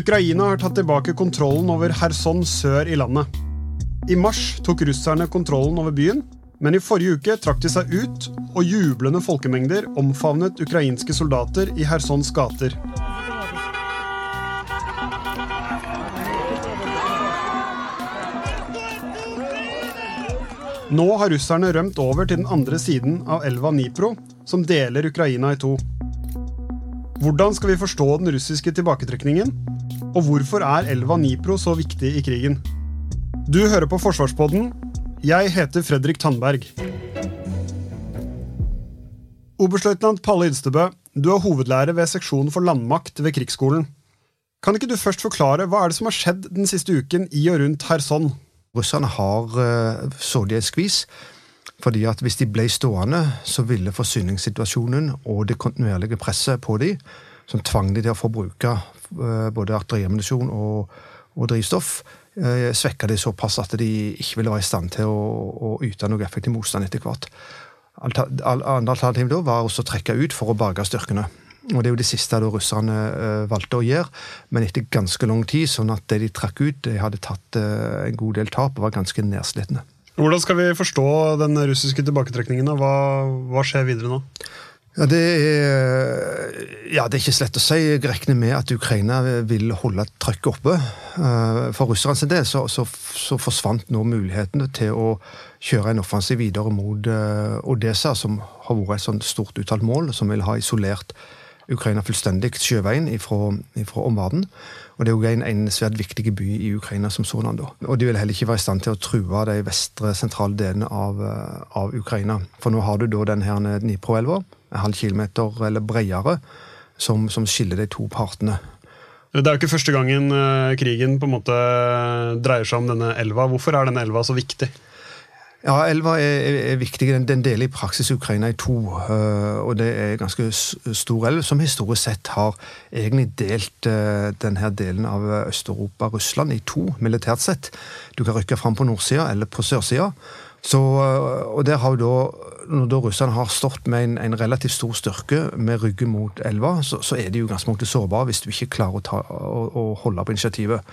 Ukraina har tatt tilbake kontrollen over Kherson sør i landet. I mars tok russerne kontrollen over byen, men i forrige uke trakk de seg ut, og jublende folkemengder omfavnet ukrainske soldater i Khersons gater. Nå har russerne rømt over til den andre siden av elva Dnipro, som deler Ukraina i to. Hvordan skal vi forstå den russiske tilbaketrekningen? Og hvorfor er elva Nipro så viktig i krigen? Du hører på Forsvarspodden. Jeg heter Fredrik Tandberg. Oberstløytnant Palle Ydstebø, du er hovedlærer ved seksjonen for landmakt ved Krigsskolen. Kan ikke du først forklare hva er det som har skjedd den siste uken i og rundt Kherson? Russerne har uh, i et skvis. Fordi at hvis de ble stående, så ville forsyningssituasjonen og det kontinuerlige presset på dem, som tvang de til å forbruke uh, både arteriemunisjon og, og, drivstoff, uh, svekka de såpass at de ikke ville være i stand til å, å yte noe effektiv motstand etter hvert. Andre alternativ da var også å trekke ut for å berge styrkene. Og Det er jo det siste da russerne uh, valgte å gjøre, men etter ganske lang tid. sånn at det de trakk ut, de hadde tatt en god del tap og var ganske nedslitne. Hvordan skal vi forstå den russiske tilbaketrekningen? Hva, hva skjer videre nå? Ja det, er, ja, det er ikke slett å si. Jeg regner med at Ukraina vil holde trykket oppe. For for sin del så, så, så, forsvant nå mulighetene til å kjøre en offensiv videre mot Odessa, som har vært et sånt stort uttalt mål, som vil ha isolert Ukraina fullstendig sjøveien ifra omverdenen. Og det er jo en, en, svært viktig by i Ukraina som sådan. Og de vil heller ikke være i stand til å true de vestre, sentrale delene av, eh, av, Ukraina. For nå har du da den her Dnipro-elva, halv kilometer eller bredere, som, som skiller de to partene. Det er jo ikke første gangen eh, krigen på en måte dreier seg om denne elva. Hvorfor er denne elva så viktig? Ja, elva er, er viktig. Den, den, deler i praksis Ukraina i to. Uh, og det er en ganske stor elv, som historisk sett har egentlig delt denne delen av Øst-Europa, Russland, i to, militært sett. Du kan rykke fram på nordsida eller på sørsida. Så, uh, og der har da, Når da russerne har stått med en, en, relativt stor styrke med ryggen mot elva, så, så er de jo ganske sårbare hvis du ikke klarer å, ta, å, å holde på initiativet.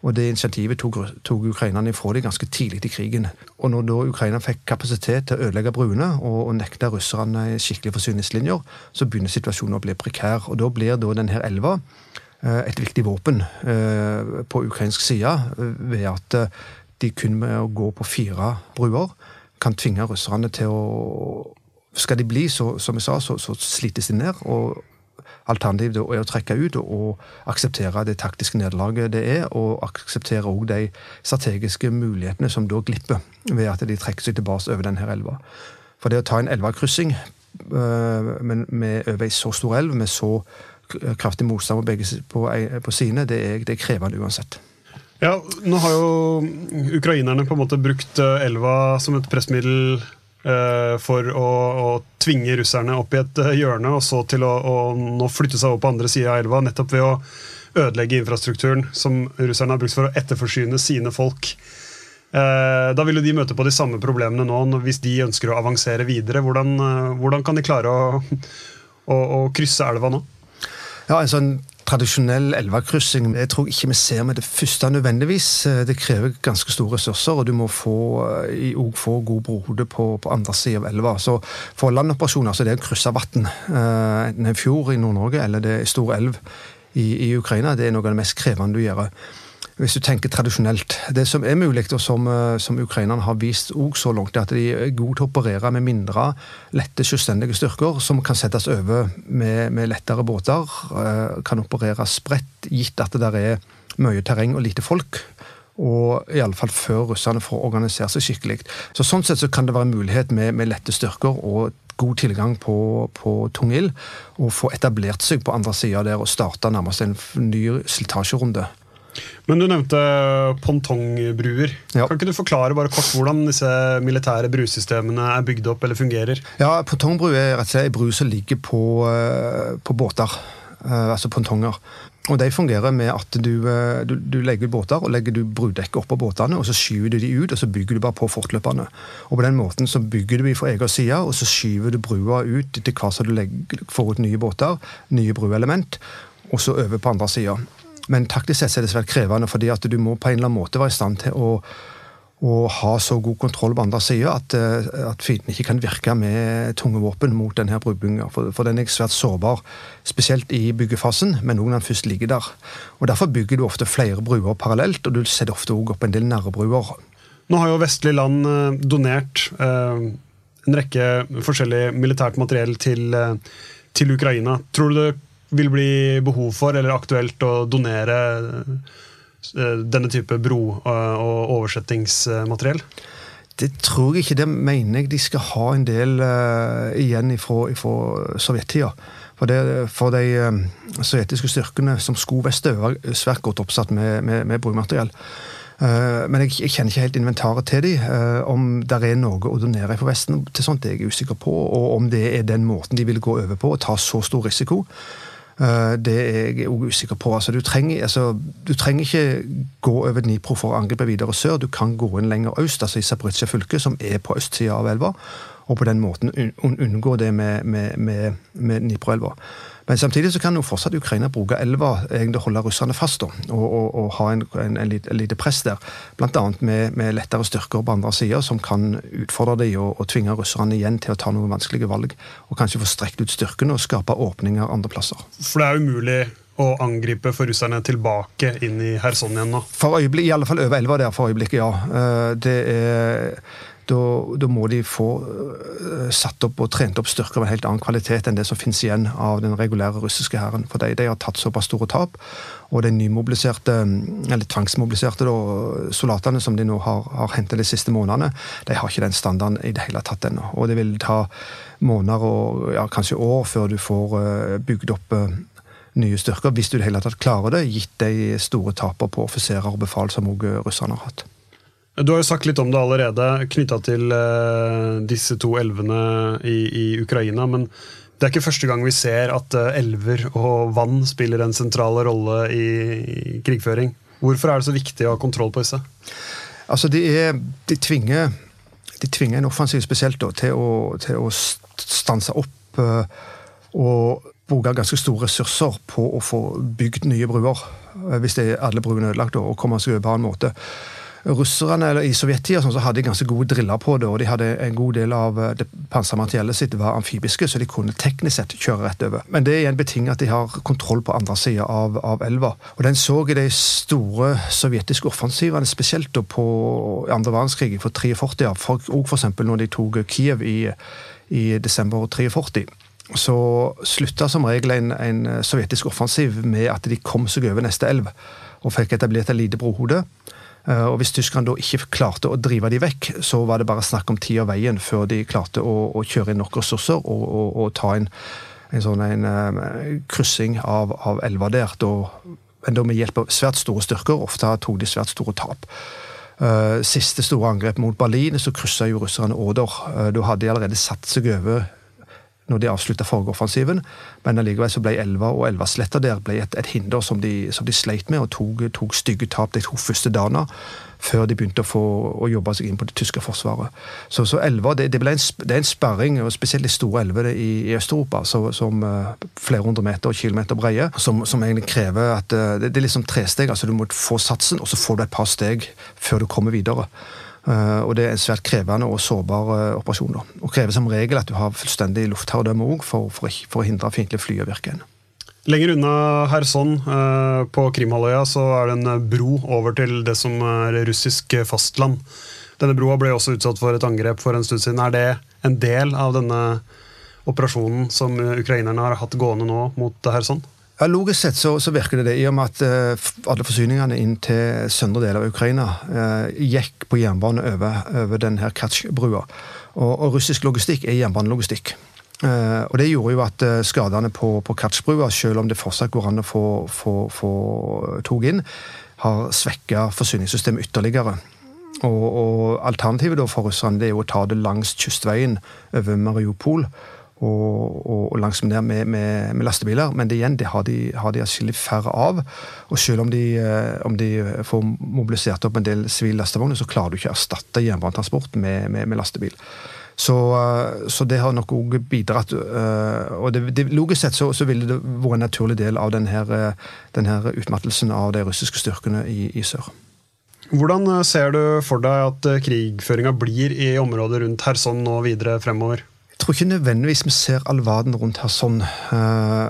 Og det initiativet tok, tok ukrainerne ifra dem ganske tidlig i krigen. Og når da Ukraina fikk kapasitet til å ødelegge bruene og, og nekte russerne skikkelige forsyningslinjer, så begynner situasjonen å bli prekær. Og da blir da denne elva eh, et viktig våpen eh, på ukrainsk side ved at eh, de kun med å gå på fire bruer kan tvinge russerne til å Skal de bli, så, som jeg sa, så, så slites de ned. og Alternativet er å trekke ut og akseptere det taktiske nederlaget det er, og akseptere òg de strategiske mulighetene som da glipper ved at de trekker seg tilbake over denne elva. For det å ta en elvekryssing øh, men med over ei så stor elv, med så kraftig motstand på begge på, på sine, det er, det er krevende uansett. Ja, Nå har jo ukrainerne på en måte brukt øh, elva som et pressmiddel Eh, for å, å, tvinge russerne opp i et eh, hjørne og så til å, å nå flytte seg over på andre sida av elva, nettopp ved å ødelegge infrastrukturen som russerne har brukt for å etterforsyne sine folk. Eh, da vil jo de møte på de samme problemene nå hvis de ønsker å avansere videre. Hvordan, hvordan kan de klare å, å, å krysse elva nå? Ja, sånn tradisjonell elvekryssing jeg tror ikke vi ser med det første nødvendigvis. Eh, det krever ganske store ressurser, og du må få, eh, få god brode på, på andre siden av elva. Så For landoperasjoner så er det å krysse vann, eh, enten en fjord i Nord-Norge eller det er stor elv i, i, Ukraina, det er noe av det mest krevende du gjør hvis du tenker tradisjonelt. Det som er mulig, og som, eh, som ukrainerne har vist så langt, er at de er gode til å operere med mindre lette, selvstendige styrker som kan settes over med, med lettere båter. Eh, kan operere spredt, gitt at det der er mye terreng og lite folk. Og iallfall før russerne får organisere seg skikkelig. Så Sånn sett så kan det være mulighet med, med lette styrker og god tilgang på, på tung ild, og få etablert seg på andre sida der og starte nærmest en ny slitasjerunde. Men du nevnte pongtongbruer. Ja. Kan ikke du forklare bare kort hvordan disse militære brusystemene er bygd opp eller fungerer? Ja, Pontongbru er rett og slett en bru som ligger på, eh, på båter. eh, Altså pontonger. Og De fungerer med at du, eh, du, du legger ut båter og legger du brudekket oppå båtene, og så skyver du de ut, og så bygger du bare på fortløpende. Og På den måten så bygger du de fra egen side, og så skyver du brua ut til hver som du legger, får ut nye båter, nye bruelement, og så over på andre sida. Men taktisk sett er det svært krevende, fordi at du må på en eller annen måte være i stand til å å ha så god kontroll på andre sida at, eh, at fienden ikke kan virke med tunge våpen mot denne brubygginga. For, for den er svært sårbar, spesielt i byggefasen, men òg når den først ligger der. Og Derfor bygger du ofte flere bruer parallelt, og du setter ofte også opp en del nærbruer. Nå har jo vestlige land eh, donert eh, en rekke forskjellig militært materiell til, eh, til Ukraina. Tror du det vil bli behov for, eller aktuelt, å donere eh, denne type bro- eh, og oversettingsmateriell? Det tror jeg ikke. Det mener jeg de skal ha en del uh, igjen fra sovjettida. For, for de eh, sovjetiske styrkene som skulle vestover, var svært godt oppsatt med, med, med bromateriell. Uh, men jeg, jeg kjenner ikke helt inventaret til dem. Uh, om det er noe å donere fra Vesten til sånt, det er jeg usikker på. Og om det er den måten de vil gå over på, og ta så stor risiko. Eh, Det er jeg også usikker på. Altså, du, trenger, altså, du trenger ikke gå over Dnipro for å angripe videre sør. Du kan gå inn lenger øst, altså i Zaporizjzja fylke, som er på østsida av elva. Og på den måten un un unngå det med, med, med, med Dnipro-elva. Men samtidig så kan jo fortsatt Ukraina bruke elva egentlig holde russerne fast da, og, og, og ha en, en, en, en lite press der. Bl.a. Med, med lettere styrker på andre sida som kan utfordre dem og, og tvinge russerne igjen til å ta noen vanskelige valg. Og kanskje få strekt ut styrkene og skape åpninger andre plasser. For det er umulig å angripe for russerne tilbake inn i Kherson igjen nå. For øyeblikk, I alle fall over elva der for øyeblikket, ja. Eh, Det er, da, da må de få eh, satt opp og trent opp styrker av en helt annen kvalitet enn det som finnes igjen av den regulære russiske hæren. For de, de har tatt såpass store tap. Og de nymobiliserte, eller tvangsmobiliserte da, soldatene som de nå har, har hentet de siste månedene, de har ikke den standarden i det hele tatt ennå. Og det vil ta måneder og ja, kanskje år før du får eh, bygd opp eh, nye styrker, hvis du i det hele tatt klarer det, gitt de store taper på offiserer og befal som også russerne har hatt. Du har jo sagt litt om det allerede, knytta til eh, disse to elvene i, i Ukraina. Men det er ikke første gang vi ser at eh, elver og vann spiller en sentral rolle i, i krigføring. Hvorfor er det så viktig å ha kontroll på disse? Altså, de, er, de, tvinger, de tvinger en offensiv spesielt da, til, å, til å stanse opp eh, og bruke ganske store ressurser på å få bygd nye bruer. Hvis det er alle bruene er ødelagt, og komme seg over på en måte. Russerne, eller I sovjettida sånn, så hadde de ganske gode driller på det, og de hadde en god del av eh, det pansermateriellet sitt var amfibiske, så de kunne teknisk sett kjøre rett over. Men det er igjen betinget at de har kontroll på andre sida av, av, elva. Og Den så i de store sovjetiske offensivene, spesielt på andre verdenskrig, for 43, ja, for, og f.eks. når de tok Kiev i, i desember 43 så slutta som regel en, en sovjetisk offensiv med at de kom seg over neste elv og fikk etablert et lite brohode. Eh, Og Hvis tyskerne da ikke klarte å drive de vekk, så var det bare snakk om tid og veien før de klarte å, å kjøre inn nok ressurser og, og, og ta en, en sånn en, eh, kryssing av, av elva der. Da, men da med hjelp av svært store styrker. Ofte tok de svært store tap. Eh, Siste store angrep mot Berlin, så kryssa russerne Oder. Da hadde de allerede satt seg over når de avslutta forrige offensiven, men allikevel så ble elva og elvasletta der ble et, et hinder som de, som de sleit med, og tok, tok stygge tap de to første dagene før de begynte å, få, å jobbe seg inn på det tyske forsvaret. Så, så elva, det, det, en, det er en sperring, og spesielt de store elvene i, i Øst-Europa, som uh, flere hundre meter og kilometer breie, som, som egentlig krever at uh, det, det er liksom tresteg. altså Du må få satsen, og så får du et par steg før du kommer videre. Eh, og det er en svært krevende og sårbar eh, operasjon. da. Og krever som regel at du har fullstendig luftherredømme òg, for, for, for å hindre fiendtlige fly å virke inn. Lenger unna Kherson, eh, på Krimhalvøya, så er det en bro over til det som er russisk fastland. Denne broa ble også utsatt for et angrep for en stund siden. Er det en del av denne operasjonen som ukrainerne har hatt gående nå mot Kherson? Ja, Logisk sett så, så virker det det, i og med at eh, alle forsyningene inn til søndre del av Ukraina eh, gikk på jernbane over, over denne Katsj-brua. Og, og russisk logistikk er jernbanelogistikk. Eh, og Det gjorde jo at eh, skadene på, på Kertsjbrua, selv om det fortsatt går an å få, få, få tog inn, har svekka forsyningssystemet ytterligere. Og, og Alternativet for russerne er jo å ta det langs kystveien over Mariupol og, og, og langs ned med, med, med, lastebiler. Men det igjen, det har de, har de atskillig færre av. Og selv om de, eh, om de får mobilisert opp en del sivile lastevogner, så klarer du ikke å erstatte jernbanetransport med, med, lastebil. Så, eh, så, det har nok òg bidratt. Eh, og det, det, Logisk sett så, så, ville det vært en naturlig del av denne, denne utmattelsen av de russiske styrkene i, i sør. Hvordan ser du for deg at krigføringa blir i området rundt Kherson nå videre fremover? Tror ikke nødvendigvis vi ser all verden rundt her sånn. Uh,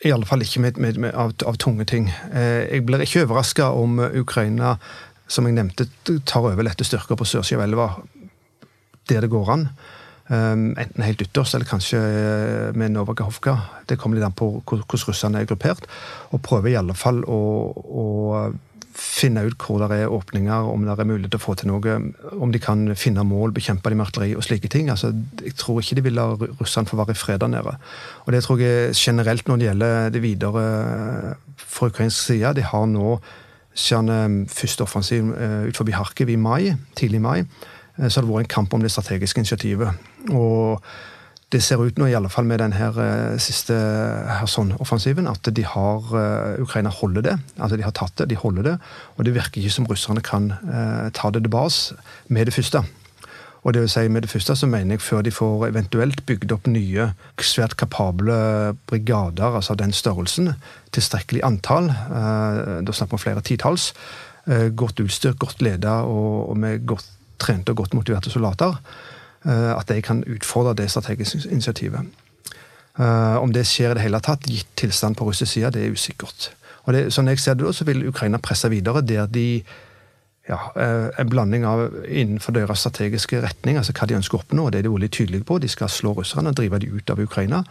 I alle fall ikke med, med, med, av, av, tunge ting. Uh, jeg blir ikke overraska om Ukraina, som jeg nevnte, tar over lette styrker på sørsida av elva der det går an. Um, enten helt ytterst, eller kanskje med Novakahovka. Det kommer litt an på hvordan russerne er gruppert. Og prøver i alle fall å, å finne ut hvor det er åpninger, om det er mulighet til å få til noe. Om de kan finne mål, bekjempe de med og slike ting. Altså, jeg tror ikke de vil la russerne få være i fred der nede. Og det tror jeg generelt når det gjelder det videre fra ukrainsk side. De har nå siden eh, første offensiv eh, ut forbi Harkiv i mai, tidlig i mai, eh, så har det vært en kamp om det strategiske initiativet. Og det ser ut nå, i alle fall med den her uh, siste Kherson-offensiven, at de har uh, Ukraina holder det. Altså De har tatt det, de holder det. Og det virker ikke som russerne kan eh, ta det til bas med det første. Og det vil si Med det første så mener jeg før de får eventuelt bygd opp nye, svært kapable brigader altså den størrelsen, tilstrekkelig antall, da snakker vi om flere titalls, godt utstyrt, godt ledet og, og med godt trente og godt motiverte soldater, Eh, at de kan utfordre det strategiske initiativet. Eh, om det skjer i det hele tatt, gitt tilstand på russisk side, det er usikkert. Og det, sånn jeg ser det da, så vil Ukraina presse videre der de ja, eh, en blanding av innenfor deres strategiske retning, altså hva de ønsker å oppnå. Det er de veldig tydelige på. De skal slå russerne og drive dem ut av Ukraina.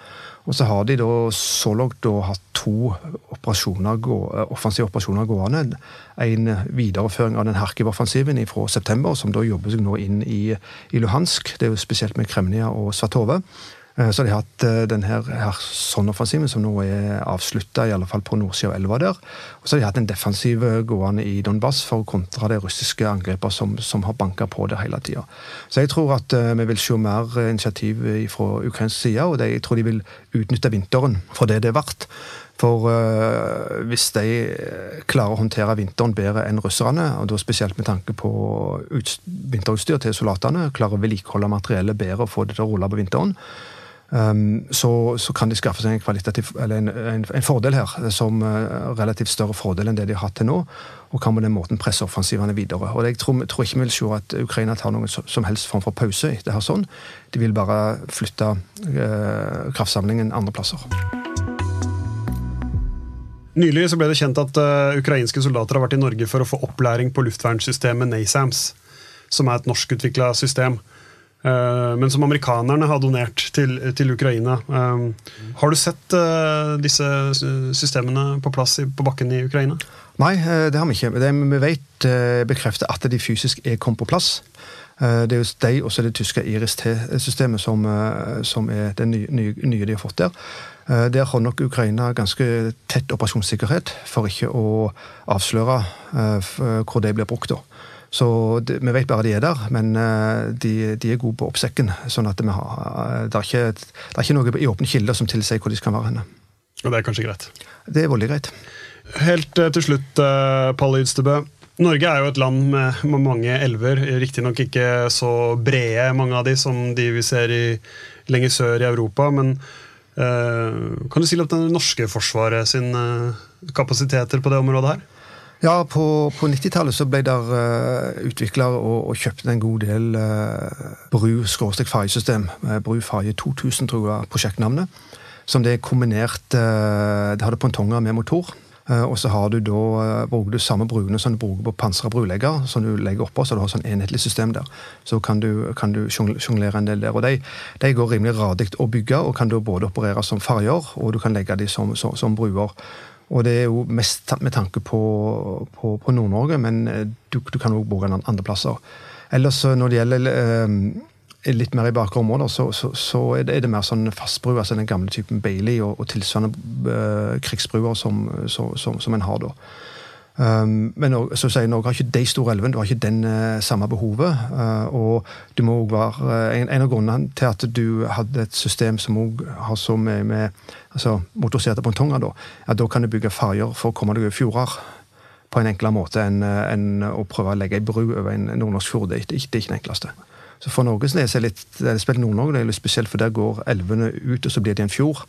Og så har de da så langt da hatt to operasjoner, offensive operasjoner gående. En videreføring av den Harkiv-offensiven fra september, som da jobber seg nå inn i, i Luhansk. Det er jo spesielt med Kremnia og Svatove. Eh, så har de hatt eh, denne Kherson-offensiven, som nå er avslutta, fall på nordsida av elva der. Og så har de hatt en defensiv eh, gående i Donbas for å kontra de russiske angrepene som, som, har banka på der hele tida. Så jeg tror at vi vil se mer initiativ fra ukrainsk side, og jeg tror de vil utnytte vinteren for det det er verdt. For uh, hvis de klarer å håndtere vinteren bedre enn russerne, og da spesielt med tanke på vinterutstyr til soldatene, klarer å vedlikeholde materiellet bedre og få det til å rulle på vinteren, Um, så, så, kan de skaffe seg en, en, en, en, fordel her, som uh, relativt større fordel enn det de har hatt til nå. Og kan på den måten presse offensivene videre. Og Jeg tror, tror ikke vi vil se at Ukraina tar noen som helst form for pause etter her sånn. De vil bare flytte uh, kraftsamlingen andre plasser. Nylig så ble det kjent at uh, ukrainske soldater har vært i Norge for å få opplæring på luftvernsystemet NASAMS, som er et norskutvikla system. Eh, men som amerikanerne har donert til, til Ukraina. Um, har du sett uh, disse systemene på plass på bakken i Ukraina? Nei, eh, det har vi ikke. Det vi vet bekrefter at de fysisk er kommet på plass. Det er jo de og det tyske IRIS-T-systemet som, som, er det nye, nye, de har fått der. Der har nok Ukraina ganske tett operasjonssikkerhet for ikke å avsløre hvor det blir brukt. da. Så det, Vi vet bare de er der, men eh, de, de er gode på oppsekken. sånn at har, eh, det, er ikke, det, er ikke, noe i åpne kilder som tilsier hvor de skal være henne. Og det er kanskje greit? Det er veldig greit. Helt til slutt, Palle Ydstebø. Norge er jo et land med, med mange elver. Riktignok ikke så brede, mange av de, som de vi ser i, lenger sør i Europa. Men uh, kan du si litt om det norske forsvaret sin uh, kapasiteter på det området her? Ja, på, på 90-tallet så ble det uh, eh, utvikla og, og, kjøpt en god del uh, bru-fargesystem. Uh, bru farge 2000, tror jeg prosjektnavnet. Som det er kombinert uh, Det hadde pontonger med motor. Uh, og så har du da bruker du samme bruene som du bruker på pansra brulegger, som du legger oppå, så du har sånn enhetlig system der. Så kan du, kan du sjonglere en del der. Og de, de går rimelig radig å bygge, og kan da både operere som farger, og du kan legge de som, som, som bruer. Og det er jo mest med tanke på, på, på Nord-Norge, men eh, du, du kan òg bruke den andre plasser. Ellers når det gjelder eh, litt mer i bakre områder, så, så, så er, det, er, det, mer sånn fastbru, altså den gamle typen Bailey og, og tilsvarende eh, krigsbruer som, som, som, en har da. Um, men så å Norge har ikke de store elvene, du har ikke den uh, samme behovet. Uh, og du må være, uh, en, en, av grunnene til at du hadde et system som også har så mye med altså, motoriserte pontonger, da, at da kan du bygge ferjer for å komme deg over fjorder på en enklere måte enn en å prøve å legge ei bru over en nordnorsk fjord. Det er ikke, det er ikke enkleste. Så for Norges del er det litt, det det er litt spesielt, for der går elvene ut, og så blir det en fjord.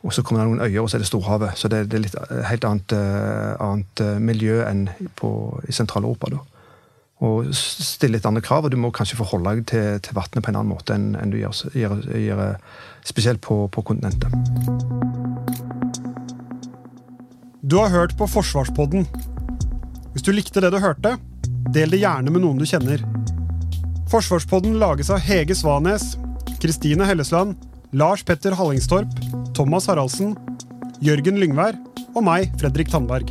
Og så kommer det noen øyer, og så er det storhavet. Så det, det er litt eh, helt annet, uh, annet uh, miljø enn på, i Sentral-Europa. da. Og stille litt andre krav, og du må kanskje forholde deg til, til vannet på en annen måte enn, enn du gjør, gjør, gjør, spesielt på, på kontinentet. Du har hørt på Forsvarspodden. Hvis du likte det du hørte, del det gjerne med noen du kjenner. Forsvarspodden lages av Hege Svanes, Kristine Hellesland, Lars Petter Hallingstorp, Thomas Haraldsen, Jørgen Lyngvær og meg, Fredrik Tandberg.